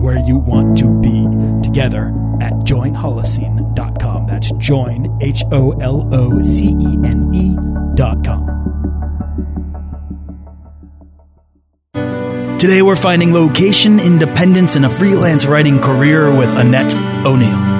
where you want to be together at joinholocene.com. That's join, H O L O C E N E.com. Today we're finding location independence in a freelance writing career with Annette O'Neill.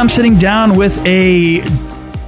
I'm sitting down with a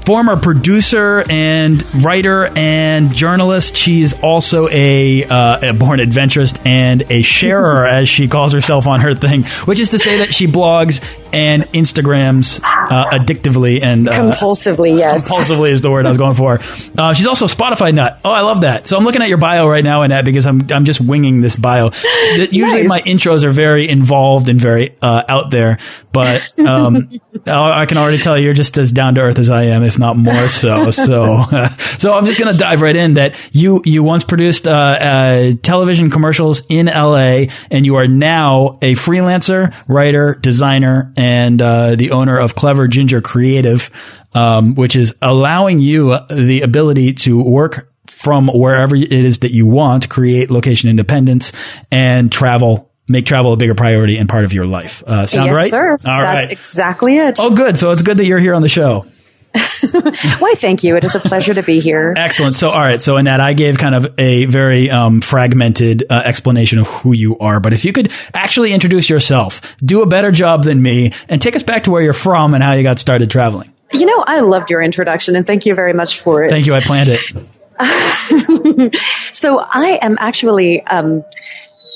former producer and writer and journalist. She's also a, uh, a born adventurist and a sharer, as she calls herself on her thing, which is to say that she blogs and Instagrams uh, addictively and uh, compulsively. Yes, compulsively is the word I was going for. Uh, she's also a Spotify nut. Oh, I love that. So I'm looking at your bio right now, Annette, because I'm I'm just winging this bio. Usually Nice. my intros are very involved and very uh, out there, but um, I I can already tell you're just as down to earth as I am, if not more so. So so I'm just gonna dive right in. That you you once produced uh, uh, television commercials in LA, and you are now a freelancer, writer, designer, and uh, the owner of Clever Ginger Creative, um, which is allowing you the ability to work from wherever it is that you want, create location independence, and travel. Make travel a bigger priority and part of your life. Uh, sound yes, right? sir. All That's right. exactly it. Oh, good. So it's good that you're here on the show. Why, thank you. It is a pleasure to be here. Excellent. So, all right. So, Annette, I gave kind of a very um, fragmented uh, explanation of who you are. But if you could actually introduce yourself, do a better job than me, and take us back to where you're from and how you got started traveling. You know, I loved your introduction, and thank you very much for it. Thank you. I planned it. So, I am actually um,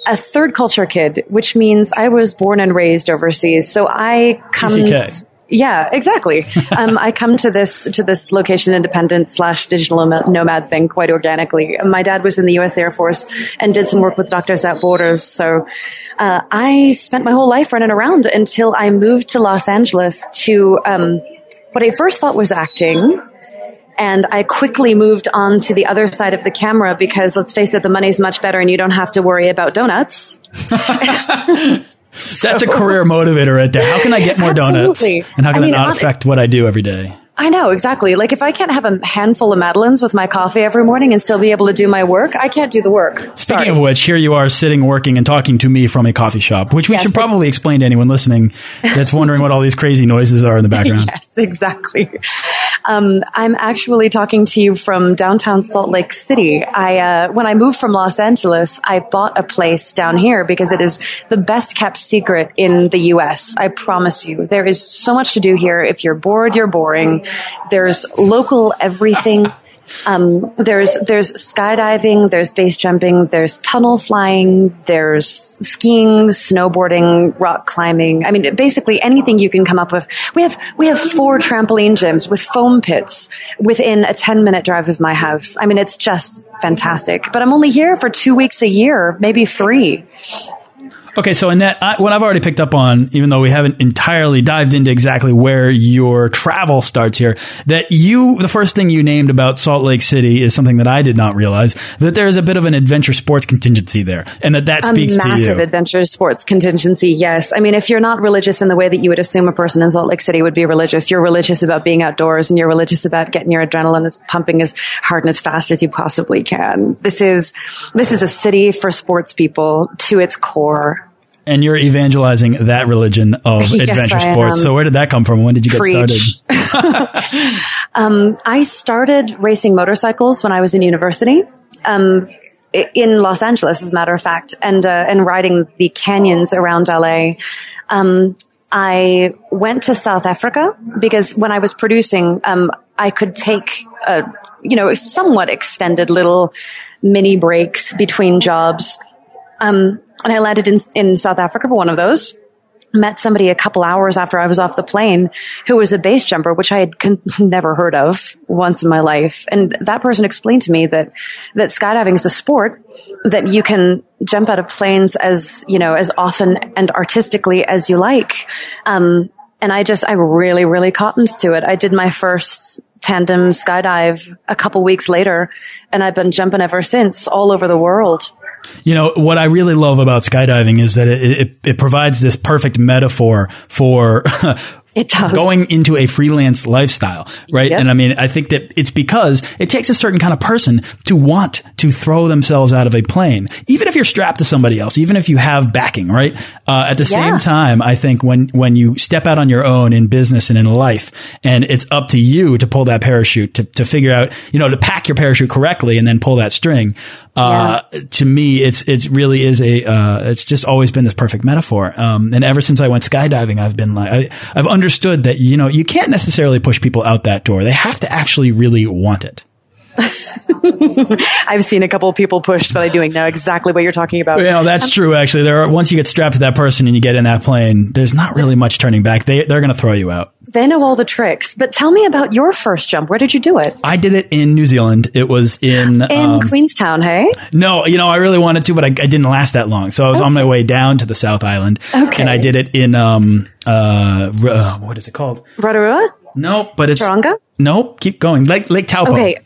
a third culture kid, which means I was born and raised overseas. So, I come. TCK. Yeah, exactly. um, I come to this to this location independent slash digital nomad- thing quite organically. My dad was in the U.S. Air Force and did some work with Doctors Without Borders. So uh, I spent my whole life running around until I moved to Los Angeles to um, what I first thought was acting. And I quickly moved on to the other side of the camera because let's face it, the money's much better and you don't have to worry about donuts. That's a career motivator right there. How can I get more donuts? And how can I mean, it not affect what I do every day? I know, exactly. Like if I can't have a handful of Madeleines with my coffee every morning and still be able to do my work, I can't do the work. Speaking Sorry. of which, here you are sitting, working, and talking to me from a coffee shop, which we Yes, should probably explain to anyone listening that's wondering what all these crazy noises are in the background. Yes, exactly. Um, I'm actually talking to you from downtown Salt Lake City. I, uh, when I moved from Los Angeles, I bought a place down here because it is the best kept secret in the U.S. I promise you. There is so much to do here. If you're bored, you're boring. There's local everything. Um, there's there's skydiving, there's base jumping, there's tunnel flying, there's skiing, snowboarding, rock climbing. I mean, basically anything you can come up with. We have we have four trampoline gyms with foam pits within a ten minute drive of my house. I mean, it's just fantastic. But I'm only here for two weeks a year, maybe three. Okay, so Annette, I, what I've already picked up on, even though we haven't entirely dived into exactly where your travel starts here, that you, the first thing you named about Salt Lake City is something that I did not realize, that there is a bit of an adventure sports contingency there, and that that speaks to a massive to you. adventure sports contingency, yes. I mean, if you're not religious in the way that you would assume a person in Salt Lake City would be religious, you're religious about being outdoors and you're religious about getting your adrenaline as pumping as hard and as fast as you possibly can. This is, this is a city for sports people to its core. And you're evangelizing that religion of Yes, adventure sports. So where did that come from? When did you get Preach. started? Um, I started racing motorcycles when I was in university. Um, in Los Angeles, as a matter of fact, and uh, and riding the canyons around LA. Um, I went to South Africa because when I was producing, um, I could take a you know somewhat extended little mini breaks between jobs. Um, and I landed in in South Africa for one of those met somebody a couple hours after I was off the plane who was a base jumper, which I had con- never heard of once in my life. And that person explained to me that, that skydiving is a sport that you can jump out of planes as, you know, as often and artistically as you like. Um, and I just, I really, really cottoned to it. I did my first tandem skydive a couple weeks later and I've been jumping ever since all over the world. You know, what I really love about skydiving is that it, it, it provides this perfect metaphor for It does. going into a freelance lifestyle, right? Yep. And I mean, I think that it's because it takes a certain kind of person to want to throw themselves out of a plane, even if you're strapped to somebody else, even if you have backing, right? Uh, at the Yeah. same time, I think when, when you step out on your own in business and in life, and it's up to you to pull that parachute, to, to figure out, you know, to pack your parachute correctly and then pull that string. Uh, to me, it's, it's really is a, uh, it's just always been this perfect metaphor. Um, and ever since I went skydiving, I've been like, I, I've understood that, you know, you can't necessarily push people out that door. They have to actually really want it. I've seen a couple of people pushed, but I do know exactly what you're talking about. You know, that's true. Actually, there are, once you get strapped to that person and you get in that plane, there's not really much turning back. They, they're going to throw you out. They know all the tricks. But tell me about your first jump. Where did you do it? I did it in New Zealand. It was in, In um, Queenstown, hey? No, you know, I really wanted to, but I, I didn't last that long. So I was on my way down to the South Island, Okay. and I did it in um uh, uh what is it called? Rotorua? Nope, but it's Tauranga? Nope, keep going. Lake Lake Taupo. Okay.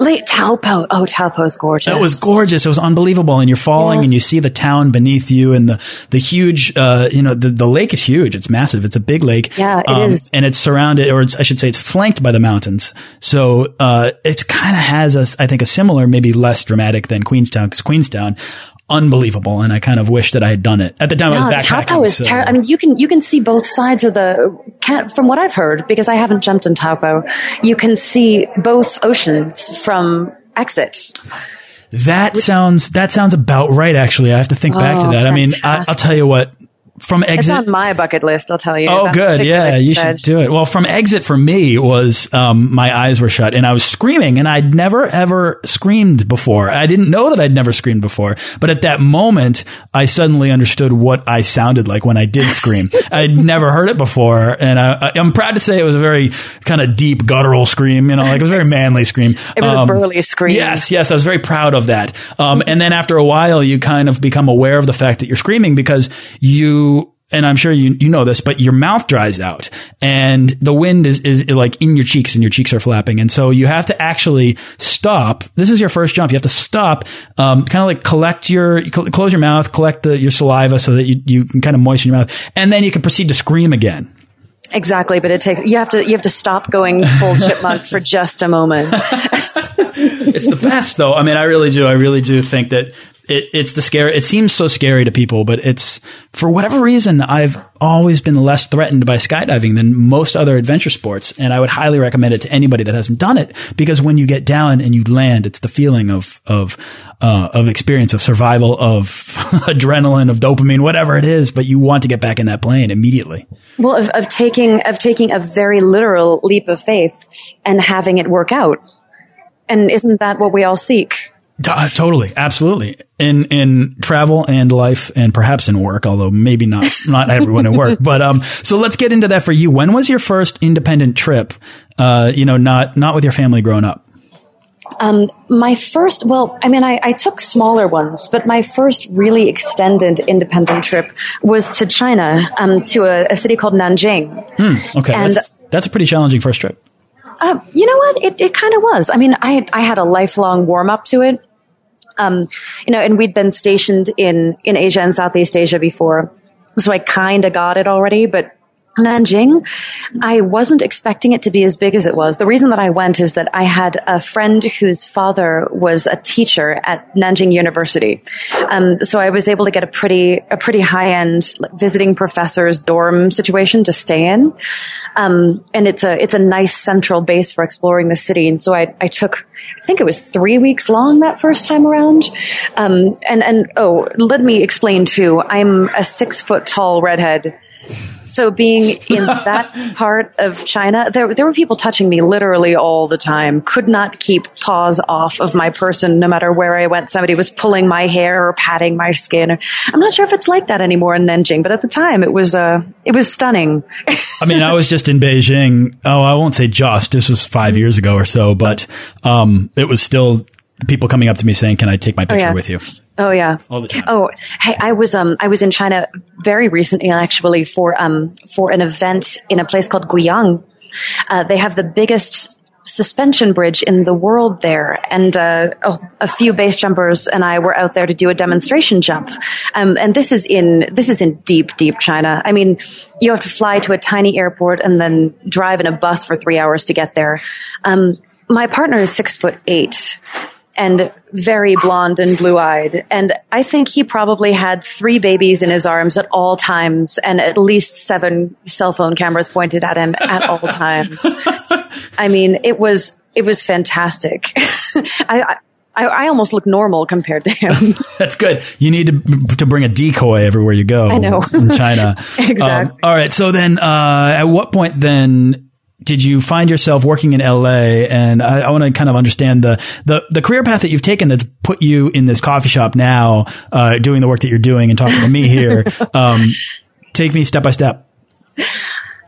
Lake Taupo. Oh, Taupo's gorgeous. It was gorgeous. It was unbelievable. And you're falling and you see the town beneath you and the, the huge, uh, you know, the, the lake is huge. It's massive. It's a big lake. Yeah, it um, is. And it's surrounded, or it's, I should say it's flanked by the mountains. So, uh, it kind of has a, I think a similar, maybe less dramatic than Queenstown because Queenstown, unbelievable. And I kind of wish that I had done it at the time I was backpacking. Taupo is so-. I mean, you can you can see both sides of the. Can't, from what I've heard, because I haven't jumped in Taupo, you can see both oceans from exit. That sounds that sounds about right. Actually, I have to think back to Oh, that. I mean, I, I'll tell you what. From exit. It's on my bucket list. I'll tell you. Oh, That good. Yeah, you should do it. Well, from exit for me was um, my eyes were shut and I was screaming, and I'd never ever screamed before. I didn't know that I'd never screamed before, but at that moment, I suddenly understood what I sounded like when I did scream. I'd never heard it before, and I, I'm proud to say it was a very kind of deep guttural scream. You know, like it was a very manly scream. It was a Um, burly scream. Yes, yes, I was very proud of that. Um, and then after a while, you kind of become aware of the fact that you're screaming because you, and I'm sure you, you know this, but your mouth dries out and the wind is, is like in your cheeks and your cheeks are flapping. And so you have to actually stop. This is your first jump. You have to stop, um, kind of like collect your, close your mouth, collect the, your saliva so that you, you can kind of moisten your mouth. And then you can proceed to scream again. Exactly, but it takes you have to you have to stop going full chipmunk for just a moment. it's the best though. I mean, I really do. I really do think that it, it's the scary. It seems so scary to people, but it's for whatever reason, I've always been less threatened by skydiving than most other adventure sports. And I would highly recommend it to anybody that hasn't done it because when you get down and you land, it's the feeling of, of, uh, of experience, of survival, of adrenaline, of dopamine, whatever it is, but you want to get back in that plane immediately. Well, of, of taking of taking a very literal leap of faith and having it work out. And isn't that what we all seek? Uh, totally, absolutely. In in travel and life, and perhaps in work, although maybe not not everyone in work. But um, so let's get into that for you. When was your first independent trip? Uh, you know, not not with your family growing up. Um, my first, well, I mean, I, I, took smaller ones, but my first really extended independent trip was to China, um, to a, a, city called Nanjing. Hmm, okay, and that's, that's, a pretty challenging first trip. Uh, you know what? It, it kind of was. I mean, I I had a lifelong warm up to it. Um, you know, and we'd been stationed in in Asia and Southeast Asia before, so I kind of got it already. But Nanjing, I wasn't expecting it to be as big as it was. The reason that I went is that I had a friend whose father was a teacher at Nanjing University. Um, so I was able to get a pretty, a pretty high end like, visiting professor's dorm situation to stay in. Um, and it's a, it's a nice central base for exploring the city. And so I, I took, I think it was three weeks long that first time around. Um, and, and, oh, let me explain too. I'm a six foot tall redhead so being in that part of China, there, there were people touching me literally all the time. Could not keep paws off of my person no matter where I went. Somebody was pulling my hair or patting my skin. I'm not sure if it's like that anymore in Nanjing, but at the time it was, uh, it was stunning. I mean, I was just in Beijing. Oh, I won't say just. This was five years ago or so, but, um, it was still people coming up to me saying, "Can I take my picture oh, yeah. with you?" Oh yeah. All the time. Oh, hey, I was um I was in China very recently actually for um for an event in a place called Guiyang. Uh, they have the biggest suspension bridge in the world there, and uh, a, a, few base jumpers and I were out there to do a demonstration jump. Um, and this is in this is in deep, deep China. I mean, you have to fly to a tiny airport and then drive in a bus for three hours to get there. Um, my partner is six foot eight, and very blonde and blue eyed. And I think he probably had three babies in his arms at all times and at least seven cell phone cameras pointed at him at all times. I mean, it was, it was fantastic. I, I, I, almost look normal compared to him. That's good. You need to to bring a decoy everywhere you go. I know in China. exactly. Um, all right. So then, uh, at what point then did you find yourself working in LA? And I, I want to kind of understand the, the, the career path that you've taken that's put you in this coffee shop now, uh, doing the work that you're doing and talking to me here. Um, take me step by step.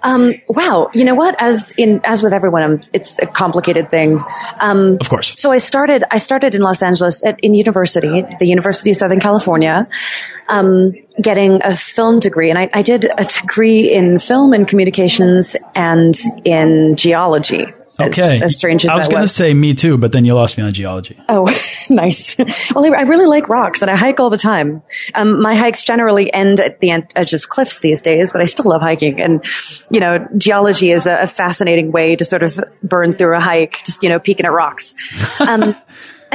Um, wow. You know what? As in, as with everyone, um, it's a complicated thing. Um, of course. So I started, I started in Los Angeles at, in university, the University of Southern California um, getting a film degree, and I, I, did a degree in film and communications and in geology. Okay, as, as strange as I was going to say me too, but then you lost me on geology. Oh, nice. Well, I really like rocks, and I hike all the time. Um, my hikes generally end at the edge of cliffs these days, but I still love hiking. And you know, geology is a, a fascinating way to sort of burn through a hike, just you know, peeking at rocks. Um,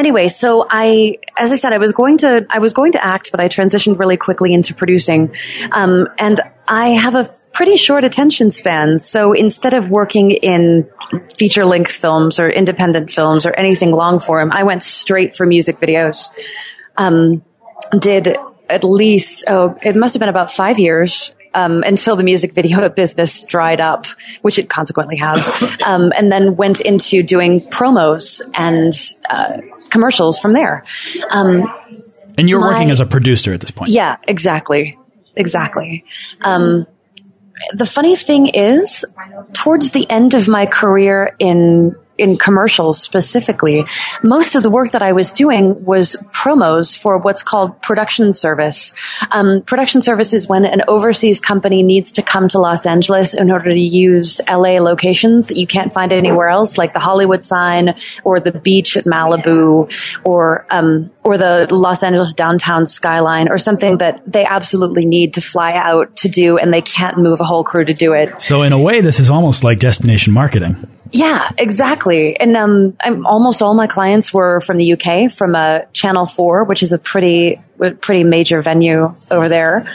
anyway, so I, as I said, I was going to, I was going to act, but I transitioned really quickly into producing. Um, and I have a pretty short attention span. So instead of working in feature length films or independent films or anything long form, I went straight for music videos. Um, did at least, oh, it must have been about five years um, until the music video business dried up, which it consequently has, um, and then went into doing promos and uh, commercials from there. Um, and you're my, working as a producer at this point. Yeah, exactly. Exactly. Um, the funny thing is, towards the end of my career in in commercials specifically, most of the work that I was doing was promos for what's called production service. Um, production service is when an overseas company needs to come to Los Angeles in order to use LA locations that you can't find anywhere else, like the Hollywood sign or the beach at Malibu or um, or the Los Angeles downtown skyline or something that they absolutely need to fly out to do and they can't move a whole crew to do it. So in a way, this is almost like destination marketing. Yeah, exactly. And um, I'm, almost all my clients were from the UK, from uh, Channel Four, which is a pretty pretty major venue over there.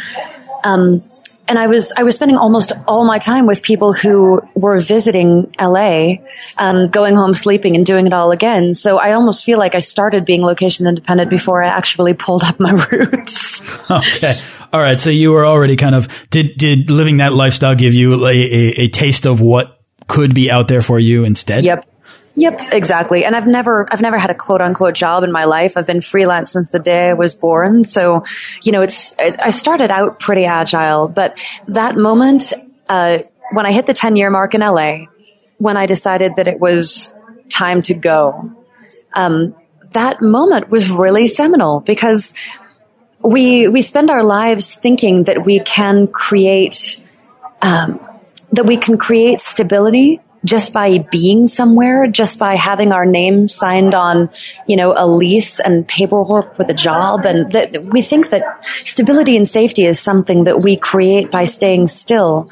Um, and I was I was spending almost all my time with people who were visiting LA, um, going home, sleeping, and doing it all again. So I almost feel like I started being location independent before I actually pulled up my roots. okay, all right. So you were already kind of did did living that lifestyle give you a, a, a taste of what could be out there for you instead? Yep. Yep, exactly. And I've never, I've never had a quote unquote job in my life. I've been freelance since the day I was born. So, you know, it's, I started out pretty agile, but that moment, uh, when I hit the 10 year mark in LA, when I decided that it was time to go, um, that moment was really seminal because we we spend our lives thinking that we can create um, that we can create stability just by being somewhere, just by having our name signed on, you know, a lease and paperwork with a job. And that we think that stability and safety is something that we create by staying still.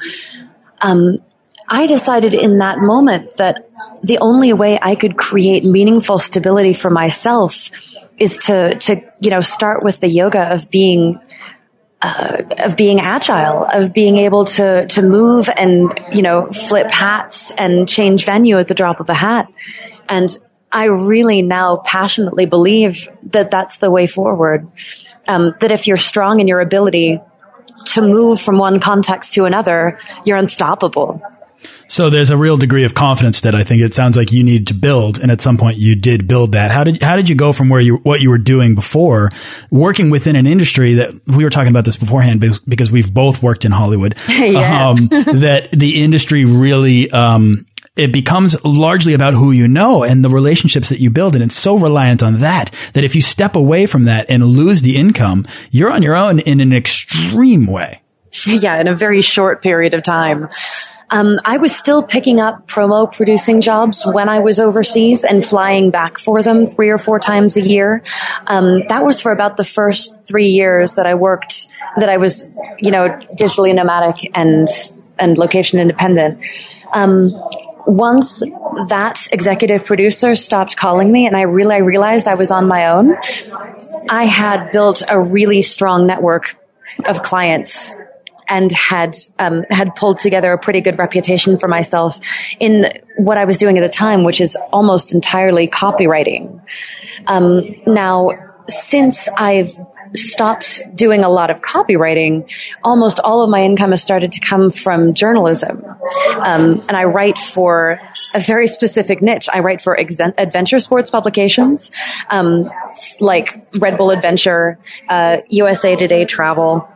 Um, I decided in that moment that the only way I could create meaningful stability for myself is to, to, you know, start with the yoga of being uh, of being agile, of being able to to move and you know flip hats and change venue at the drop of a hat. And I really now passionately believe that that's the way forward. Um, that if you're strong in your ability to move from one context to another, you're unstoppable. So there's a real degree of confidence that I think it sounds like you need to build, and at some point you did build that. How did how did you go from where you what you were doing before, working within an industry that we were talking about this beforehand because, because we've both worked in Hollywood, yeah. um, that the industry really um, it becomes largely about who you know and the relationships that you build. And it's so reliant on that, that if you step away from that and lose the income, you're on your own in an extreme way. Yeah, in a very short period of time. Um, I was still picking up promo producing jobs when I was overseas and flying back for them three or four times a year. Um, that was for about the first three years that I worked, that I was, you know, digitally nomadic and, and location independent. Um, once that executive producer stopped calling me and I really I realized I was on my own, I had built a really strong network of clients and had um, had pulled together a pretty good reputation for myself in what I was doing at the time, which is almost entirely copywriting. Um, now, since I've stopped doing a lot of copywriting, almost all of my income has started to come from journalism. Um, and I write for a very specific niche. I write for ex- adventure sports publications, um, like Red Bull Adventure, uh, USA Today Travel,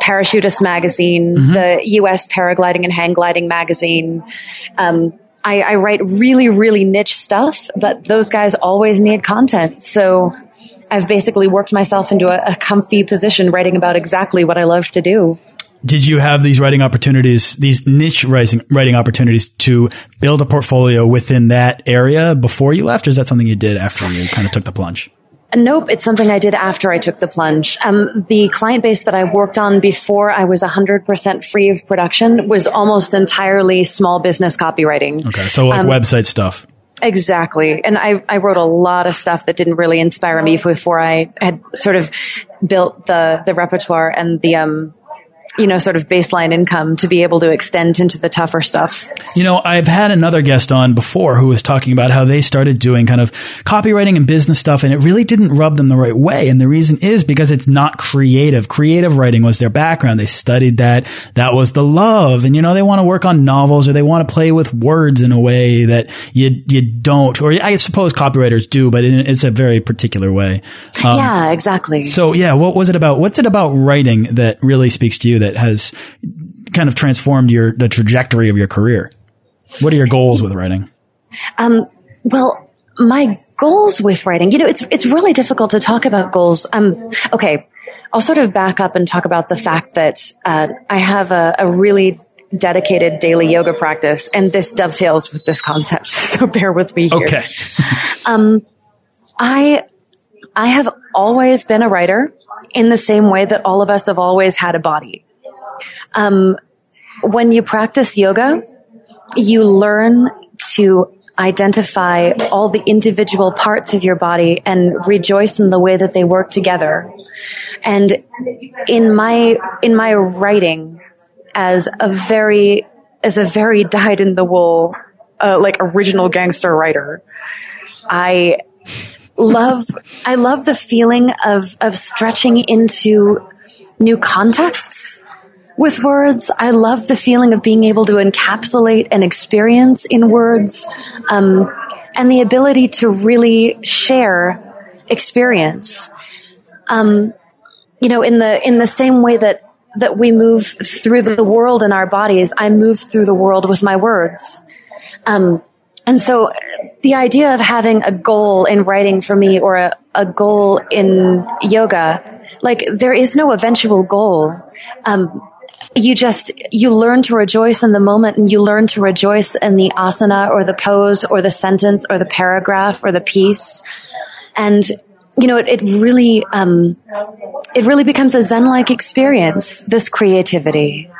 Parachutist magazine, mm-hmm. the U.S. Paragliding and Hang Gliding magazine. Um, I, I, write really, really niche stuff, but those guys always need content. So I've basically worked myself into a, a comfy position writing about exactly what I love to do. Did you have these writing opportunities, these niche writing, writing opportunities to build a portfolio within that area before you left, or is that something you did after you kind of took the plunge? Nope, it's something I did after I took the plunge. Um, the client base that I worked on before I was 100% free of production was almost entirely small business copywriting. Okay, so like um, website stuff. Exactly. And I, I wrote a lot of stuff that didn't really inspire me before I had sort of built the, the repertoire and the, um, you know, sort of baseline income to be able to extend into the tougher stuff. You know, I've had another guest on before who was talking about how they started doing kind of copywriting and business stuff and it really didn't rub them the right way. And the reason is because it's not creative. Creative writing was their background. They studied that. That was the love. And, you know, they want to work on novels or they want to play with words in a way that you, you don't, or I suppose copywriters do, but it's a very particular way. Um, yeah, exactly. So yeah, what was it about? What's it about writing that really speaks to you that has kind of transformed your the trajectory of your career? What are your goals with writing? Um, well, my goals with writing, you know, it's it's really difficult to talk about goals. Um, okay, I'll sort of back up and talk about the fact that uh, I have a, a really dedicated daily yoga practice, and this dovetails with this concept. So bear with me here. Okay. um, I I have always been a writer in the same way that all of us have always had a body. Um, when you practice yoga, you learn to identify all the individual parts of your body and rejoice in the way that they work together. And in my, in my writing as a very, as a very dyed in the wool, uh, like original gangster writer, I love, I love the feeling of, of stretching into new contexts with words. I love the feeling of being able to encapsulate an experience in words, um, and the ability to really share experience. Um, you know, in the in the same way that that we move through the world in our bodies, I move through the world with my words. Um, and so the idea of having a goal in writing for me or a, a goal in yoga, like there is no eventual goal. Um, you just, you learn to rejoice in the moment and you learn to rejoice in the asana or the pose or the sentence or the paragraph or the piece. And you know, it, it really, um, it really becomes a Zen-like experience, this creativity.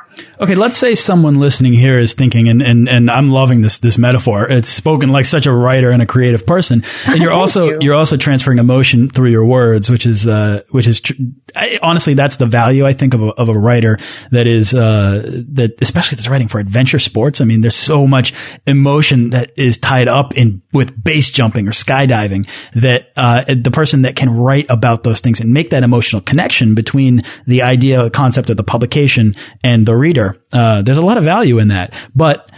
Okay, let's say someone listening here is thinking, and, and, and I'm loving this this metaphor. It's spoken like such a writer and a creative person, and you're also you. are also transferring emotion through your words, which is uh, which is I, honestly that's the value I think of a, of a writer that is uh, that especially that's writing for adventure sports. I mean, there's so much emotion that is tied up in with base jumping or skydiving that uh, the person that can write about those things and make that emotional connection between the idea, the concept of the publication and the reader. Uh, there's a lot of value in that. But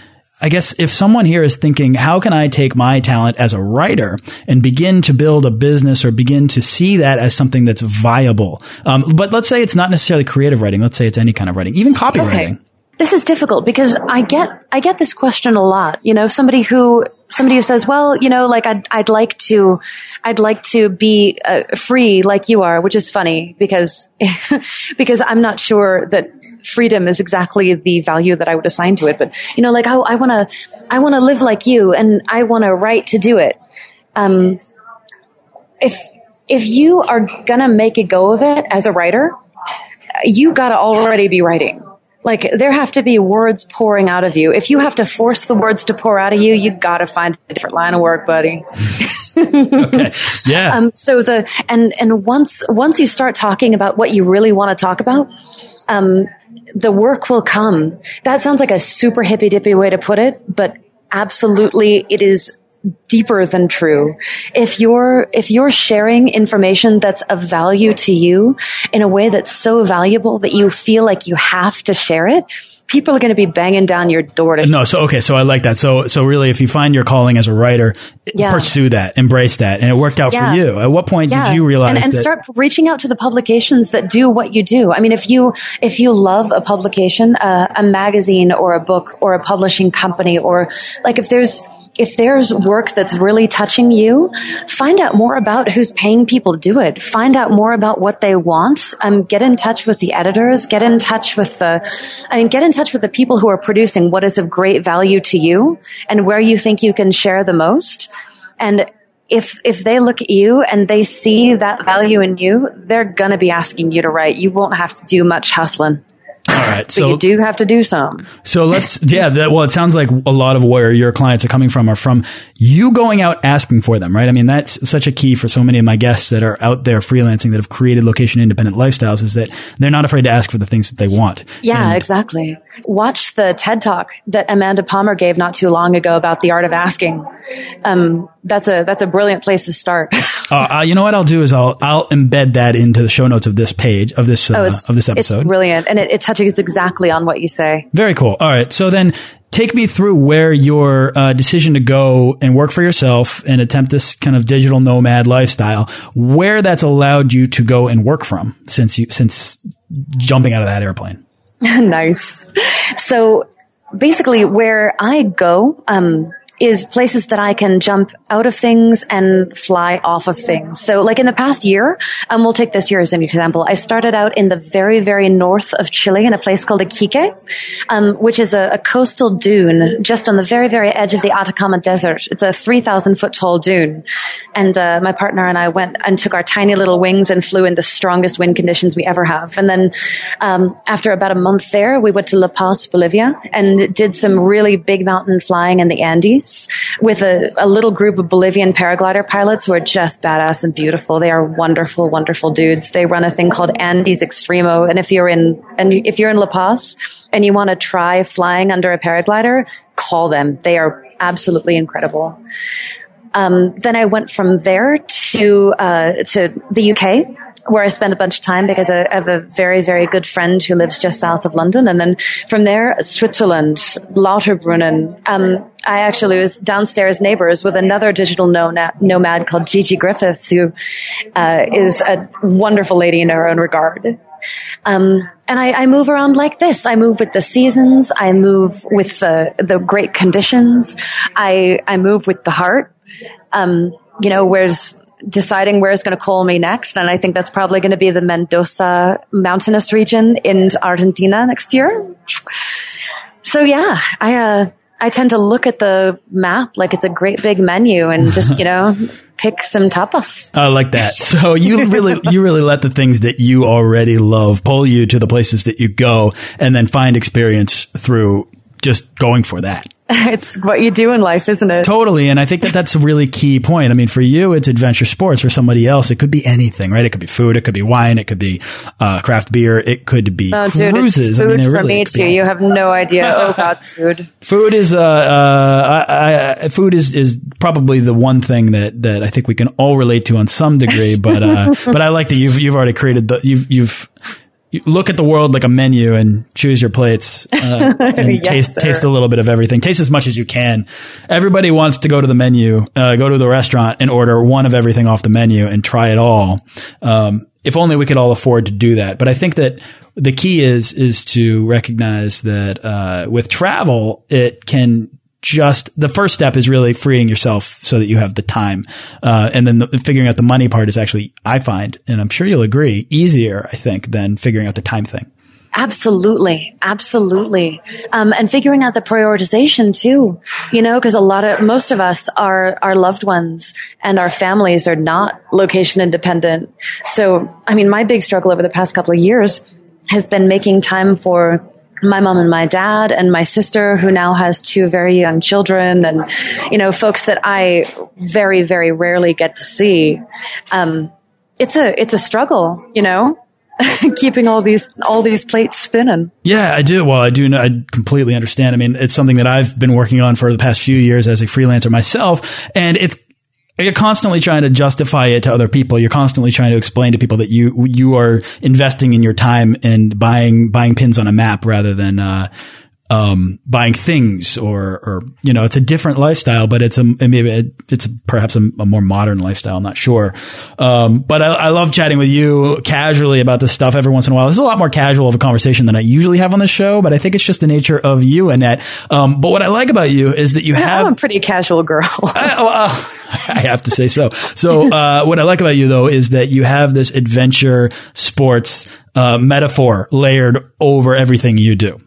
I guess if someone here is thinking, how can I take my talent as a writer and begin to build a business or begin to see that as something that's viable? Um, but let's say it's not necessarily creative writing. Let's say it's any kind of writing, even copywriting. Okay. This is difficult because I get I get this question a lot. You know, somebody who somebody who says, "Well, you know, like I'd I'd like to I'd like to be uh, free like you are," which is funny because because I'm not sure that freedom is exactly the value that I would assign to it. But you know, like oh, I want to I want to live like you, and I want to write to do it. Um, if if you are gonna make a go of it as a writer, you gotta already be writing like there have to be words pouring out of you. If you have to force the words to pour out of you, you got to find a different line of work, buddy. okay. Yeah. Um, so the and and once once you start talking about what you really want to talk about, um, the work will come. That sounds like a super hippy dippy way to put it, but absolutely, it is deeper than true. If you're, if you're sharing information that's of value to you in a way that's so valuable that you feel like you have to share it, people are going to be banging down your door to no so okay so i like that so so really if you find your calling as a writer yeah. pursue that embrace that and it worked out yeah. for you at what point yeah. did you realize and, and start reaching out to the publications that do what you do i mean if you if you love a publication uh, a magazine or a book or a publishing company or like if there's if there's work that's really touching you, find out more about who's paying people to do it. Find out more about what they want. Um, get in touch with the editors. Get in touch with the, I mean, get in touch with the people who are producing what is of great value to you and where you think you can share the most. And if if they look at you and they see that value in you, they're gonna be asking you to write. You won't have to do much hustling. All right. So, you do have to do some. So let's, yeah, that, well, it sounds like a lot of where your clients are coming from are from you going out asking for them, right? I mean, that's such a key for so many of my guests that are out there freelancing that have created location independent lifestyles is that they're not afraid to ask for the things that they want. Yeah, and exactly. Watch the TED talk that Amanda Palmer gave not too long ago about the art of asking. Um, that's a, that's a brilliant place to start. uh, uh, you know what I'll do is I'll, I'll embed that into the show notes of this page of this, uh, oh, of this episode. It's brilliant. And it, it touches exactly on what you say. Very cool. All right. So then take me through where your uh, decision to go and work for yourself and attempt this kind of digital nomad lifestyle, where that's allowed you to go and work from since you since jumping out of that airplane. nice. So basically, where I go, um, is places that I can jump out of things and fly off of things. So like in the past year, um, we'll take this year as an example. I started out in the very, very north of Chile in a place called Iquique, um, which is a, a, coastal dune just on the very, very edge of the Atacama Desert. It's a 3,000 foot tall dune. And, uh, my partner and I went and took our tiny little wings and flew in the strongest wind conditions we ever have. And then, um, after about a month there, we went to La Paz, Bolivia and did some really big mountain flying in the Andes with a, a little group of Bolivian paraglider pilots who are just badass and beautiful. They are wonderful, wonderful dudes. They run a thing called Andes Extremo. And if you're in, and if you're in La Paz and you want to try flying under a paraglider, call them. They are absolutely incredible. Um, then I went from there to uh, to the UK where I spent a bunch of time because I have a very, very good friend who lives just south of London. And then from there, Switzerland, Lauterbrunnen. Um, I actually was downstairs neighbors with another digital nomad called Gigi Griffis, who uh, is a wonderful lady in her own regard. Um, and I, I, move around like this. I move with the seasons. I move with the, the great conditions. I, I move with the heart. Um, you know, where's deciding where it's going to call me next. And I think that's probably going to be the Mendoza mountainous region in Argentina next year. So yeah, I, uh, I tend to look at the map like it's a great big menu and just, you know, pick some tapas. I like that. So you really, you really let the things that you already love pull you to the places that you go and then find experience through just going for that. it's what you do in life, isn't it? Totally. And I think that that's a really key point. I mean, for you, it's adventure sports. For somebody else, it could be anything, right? It could be food. It could be wine. It could be uh, craft beer. It could be oh, cruises. Dude, food I mean, for really me too. You have no idea. oh God, food. Food is, uh, uh, I, I, food is, is probably the one thing that, that I think we can all relate to on some degree. But, uh, but I like that you've, you've already created the, you've, you've, you look at the world like a menu and choose your plates uh, and yes, taste sir. taste a little bit of everything. Taste as much as you can. Everybody wants to go to the menu, uh, go to the restaurant and order one of everything off the menu and try it all. Um, if only we could all afford to do that. But I think that the key is is to recognize that uh, with travel, it can just the first step is really freeing yourself so that you have the time. Uh, and then the, figuring out the money part is actually, I find, and I'm sure you'll agree, easier, I think, than figuring out the time thing. Absolutely. Absolutely. Um, and figuring out the prioritization too, you know, cause a lot of, most of us are, our loved ones and our families are not location independent. So, I mean, my big struggle over the past couple of years has been making time for my mom and my dad and my sister who now has two very young children and you know folks that I very very rarely get to see um, it's a it's a struggle you know keeping all these all these plates spinning. Yeah, I do. Well, I do. Know, I completely understand. I mean, it's something that I've been working on for the past few years as a freelancer myself, and it's you're constantly trying to justify it to other people. You're constantly trying to explain to people that you you are investing in your time and buying buying pins on a map rather than uh, um, buying things or, or, you know, it's a different lifestyle, but it's a, maybe it's perhaps a, a, more modern lifestyle. I'm not sure. Um, but I, I, love chatting with you casually about this stuff every once in a while. This is a lot more casual of a conversation than I usually have on the show, but I think it's just the nature of you, Annette. Um, but what I like about you is that you have. I'm a pretty casual girl. I, uh, I, have to say so. So, uh, what I like about you though is that you have this adventure sports, uh, metaphor layered over everything you do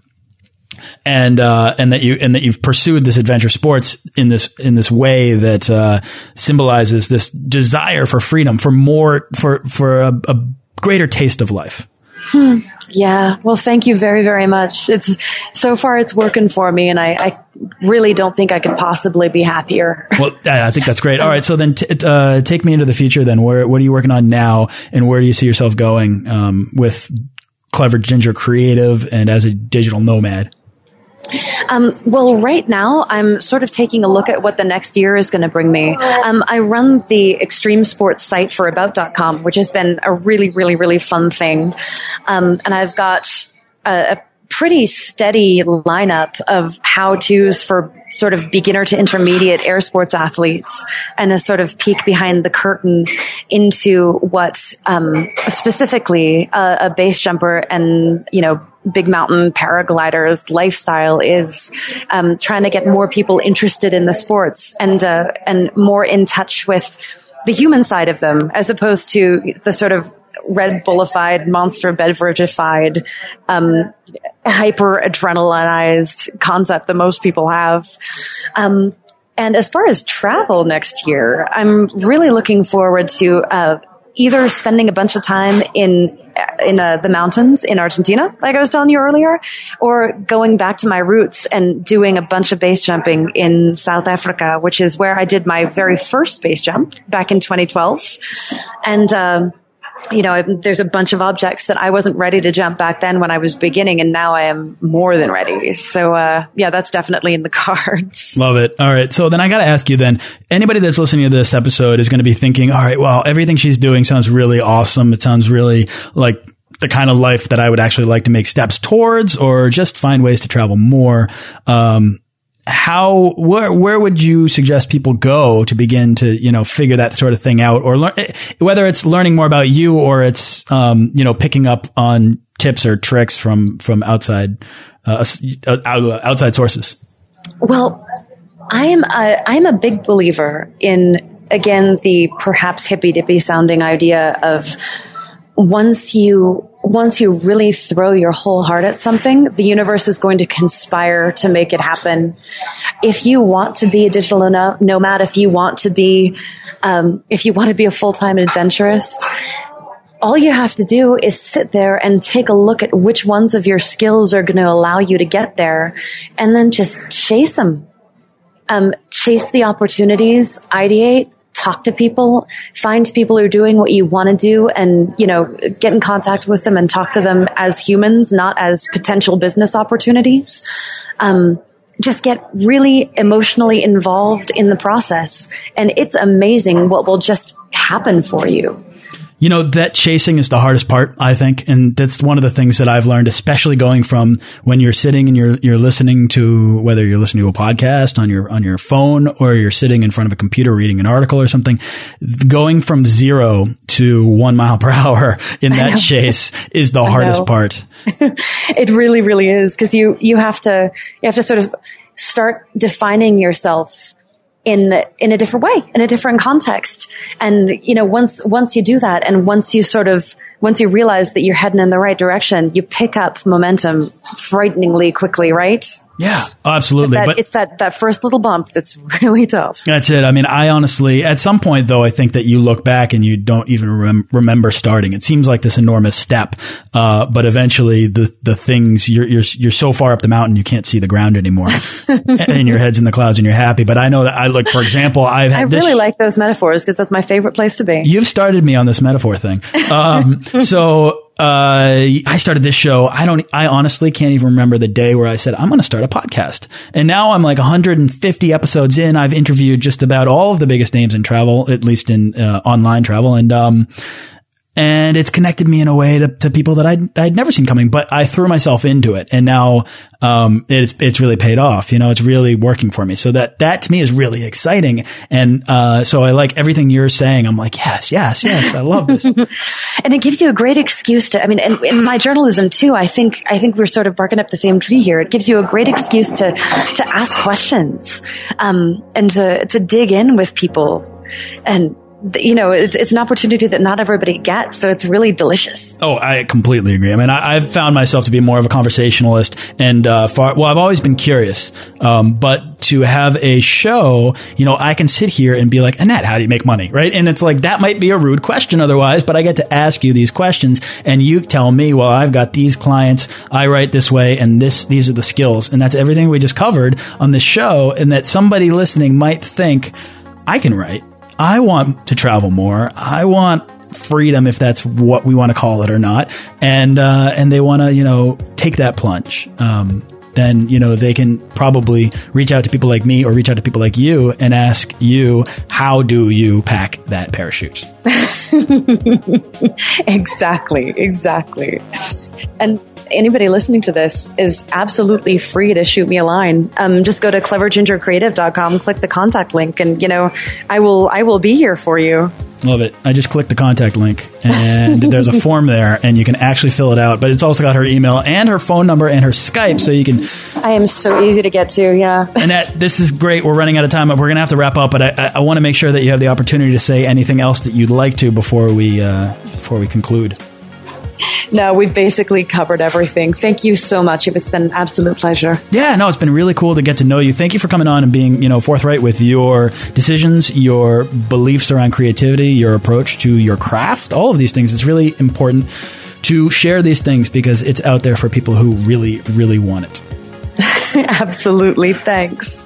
and uh, and that you and that you've pursued this adventure sports in this in this way that uh, symbolizes this desire for freedom, for more, for for a, a greater taste of life. Hmm. Yeah. Well, thank you very, very much. It's so far it's working for me, and I, I really don't think I could possibly be happier. well, I think that's great. All right. So then, uh, take me into the future. Then, where what are you working on now, and where do you see yourself going um, with Clever Ginger Creative and as a digital nomad? Um, well, right now I'm sort of taking a look at what the next year is going to bring me. Um, I run the extreme sports site for about.com, which has been a really, really, really fun thing. Um, and I've got a, a pretty steady lineup of how to's for sort of beginner to intermediate air sports athletes and a sort of peek behind the curtain into what um, specifically a, a base jumper and you know big mountain paragliders lifestyle is um, trying to get more people interested in the sports and uh, and more in touch with the human side of them as opposed to the sort of Red Bullified, monster beveragified, um, hyper adrenalinized concept that most people have. Um, and as far as travel next year, I'm really looking forward to uh, either spending a bunch of time in in uh, the mountains in Argentina, like I was telling you earlier, or going back to my roots and doing a bunch of base jumping in South Africa, which is where I did my very first base jump back in 2012, and. Um, you know, there's a bunch of objects that I wasn't ready to jump back then when I was beginning, and now I am more than ready. So, uh, yeah, that's definitely in the cards. Love it. All right. So then I got to ask you then, anybody that's listening to this episode is going to be thinking, all right, well, everything she's doing sounds really awesome. It sounds really like the kind of life that I would actually like to make steps towards or just find ways to travel more. Um, how where where would you suggest people go to begin to you know figure that sort of thing out, or learn whether it's learning more about you or it's um, you know picking up on tips or tricks from from outside uh, uh outside sources? Well, I am a, I'm a big believer in again the perhaps hippy dippy sounding idea of once you once you really throw your whole heart at something, the universe is going to conspire to make it happen. If you want to be a digital nomad, if you want to be, um, if you want to be a full time adventurist, all you have to do is sit there and take a look at which ones of your skills are going to allow you to get there, and then just chase them. Um, chase the opportunities, ideate, talk to people, find people who are doing what you want to do and, you know, get in contact with them and talk to them as humans, not as potential business opportunities. Um, just get really emotionally involved in the process. And it's amazing what will just happen for you. You know, that chasing is the hardest part, I think. And that's one of the things that I've learned, especially going from when you're sitting and you're, you're listening to, whether you're listening to a podcast on your, on your phone or you're sitting in front of a computer reading an article or something, going from zero to one mile per hour in that chase is the hardest part. it really, really is. Cause you, you have to, you have to sort of start defining yourself in in a different way, in a different context. And you know, once once you do that, and once you sort of once you realize that you're heading in the right direction, you pick up momentum frighteningly quickly, right? Yeah, absolutely. That, but it's that that first little bump that's really tough. That's it. I mean, I honestly, at some point though, I think that you look back and you don't even rem remember starting. It seems like this enormous step, uh, but eventually the the things you're you're you're so far up the mountain you can't see the ground anymore, and your head's in the clouds and you're happy. But I know that I look, for example, I've I really like those metaphors because that's my favorite place to be. You've started me on this metaphor thing. Um, so uh, I started this show. I don't, I honestly can't even remember the day where I said, I'm going to start a podcast. And now I'm like 150 episodes in. I've interviewed just about all of the biggest names in travel, at least in uh, online travel. And, um, and it's connected me in a way to, to people that I'd, I'd never seen coming, but I threw myself into it and now, um, it's, it's really paid off. You know, it's really working for me. So that, that to me is really exciting. And, uh, so I like everything you're saying. I'm like, yes, yes, yes. I love this. and it gives you a great excuse to, I mean, in, in my journalism too, I think, I think we're sort of barking up the same tree here. It gives you a great excuse to, to ask questions, um, and to, to dig in with people and, you know, it's, it's, an opportunity that not everybody gets. So it's really delicious. Oh, I completely agree. I mean, I, have found myself to be more of a conversationalist and, uh, far, well, I've always been curious. Um, but to have a show, you know, I can sit here and be like, Annette, how do you make money? Right. And it's like, that might be a rude question otherwise, but I get to ask you these questions and you tell me, well, I've got these clients. I write this way and this, these are the skills. And that's everything we just covered on this show. And that somebody listening might think, I can write. I want to travel more. I want freedom, if that's what we want to call it or not. And, uh, and they want to, you know, take that plunge. Um, then, you know, they can probably reach out to people like me or reach out to people like you and ask you, how do you pack that parachute? exactly. Exactly. And, anybody listening to this is absolutely free to shoot me a line. Um, just go to clevergingercreative.com, click the contact link, and you know, I will I will be here for you. Love it. I just clicked the contact link and there's a form there and you can actually fill it out. But it's also got her email and her phone number and her Skype so you can. I am so easy to get to, yeah. and that, this is great. We're running out of time, we're going to have to wrap up. But I, I, I want to make sure that you have the opportunity to say anything else that you'd like to before we, uh, before we conclude no, we've basically covered everything. Thank you so much. It's been an absolute pleasure. Yeah, no, it's been really cool to get to know you. Thank you for coming on and being, you know, forthright with your decisions, your beliefs around creativity, your approach to your craft, all of these things. It's really important to share these things because it's out there for people who really, really want it. Absolutely. Thanks.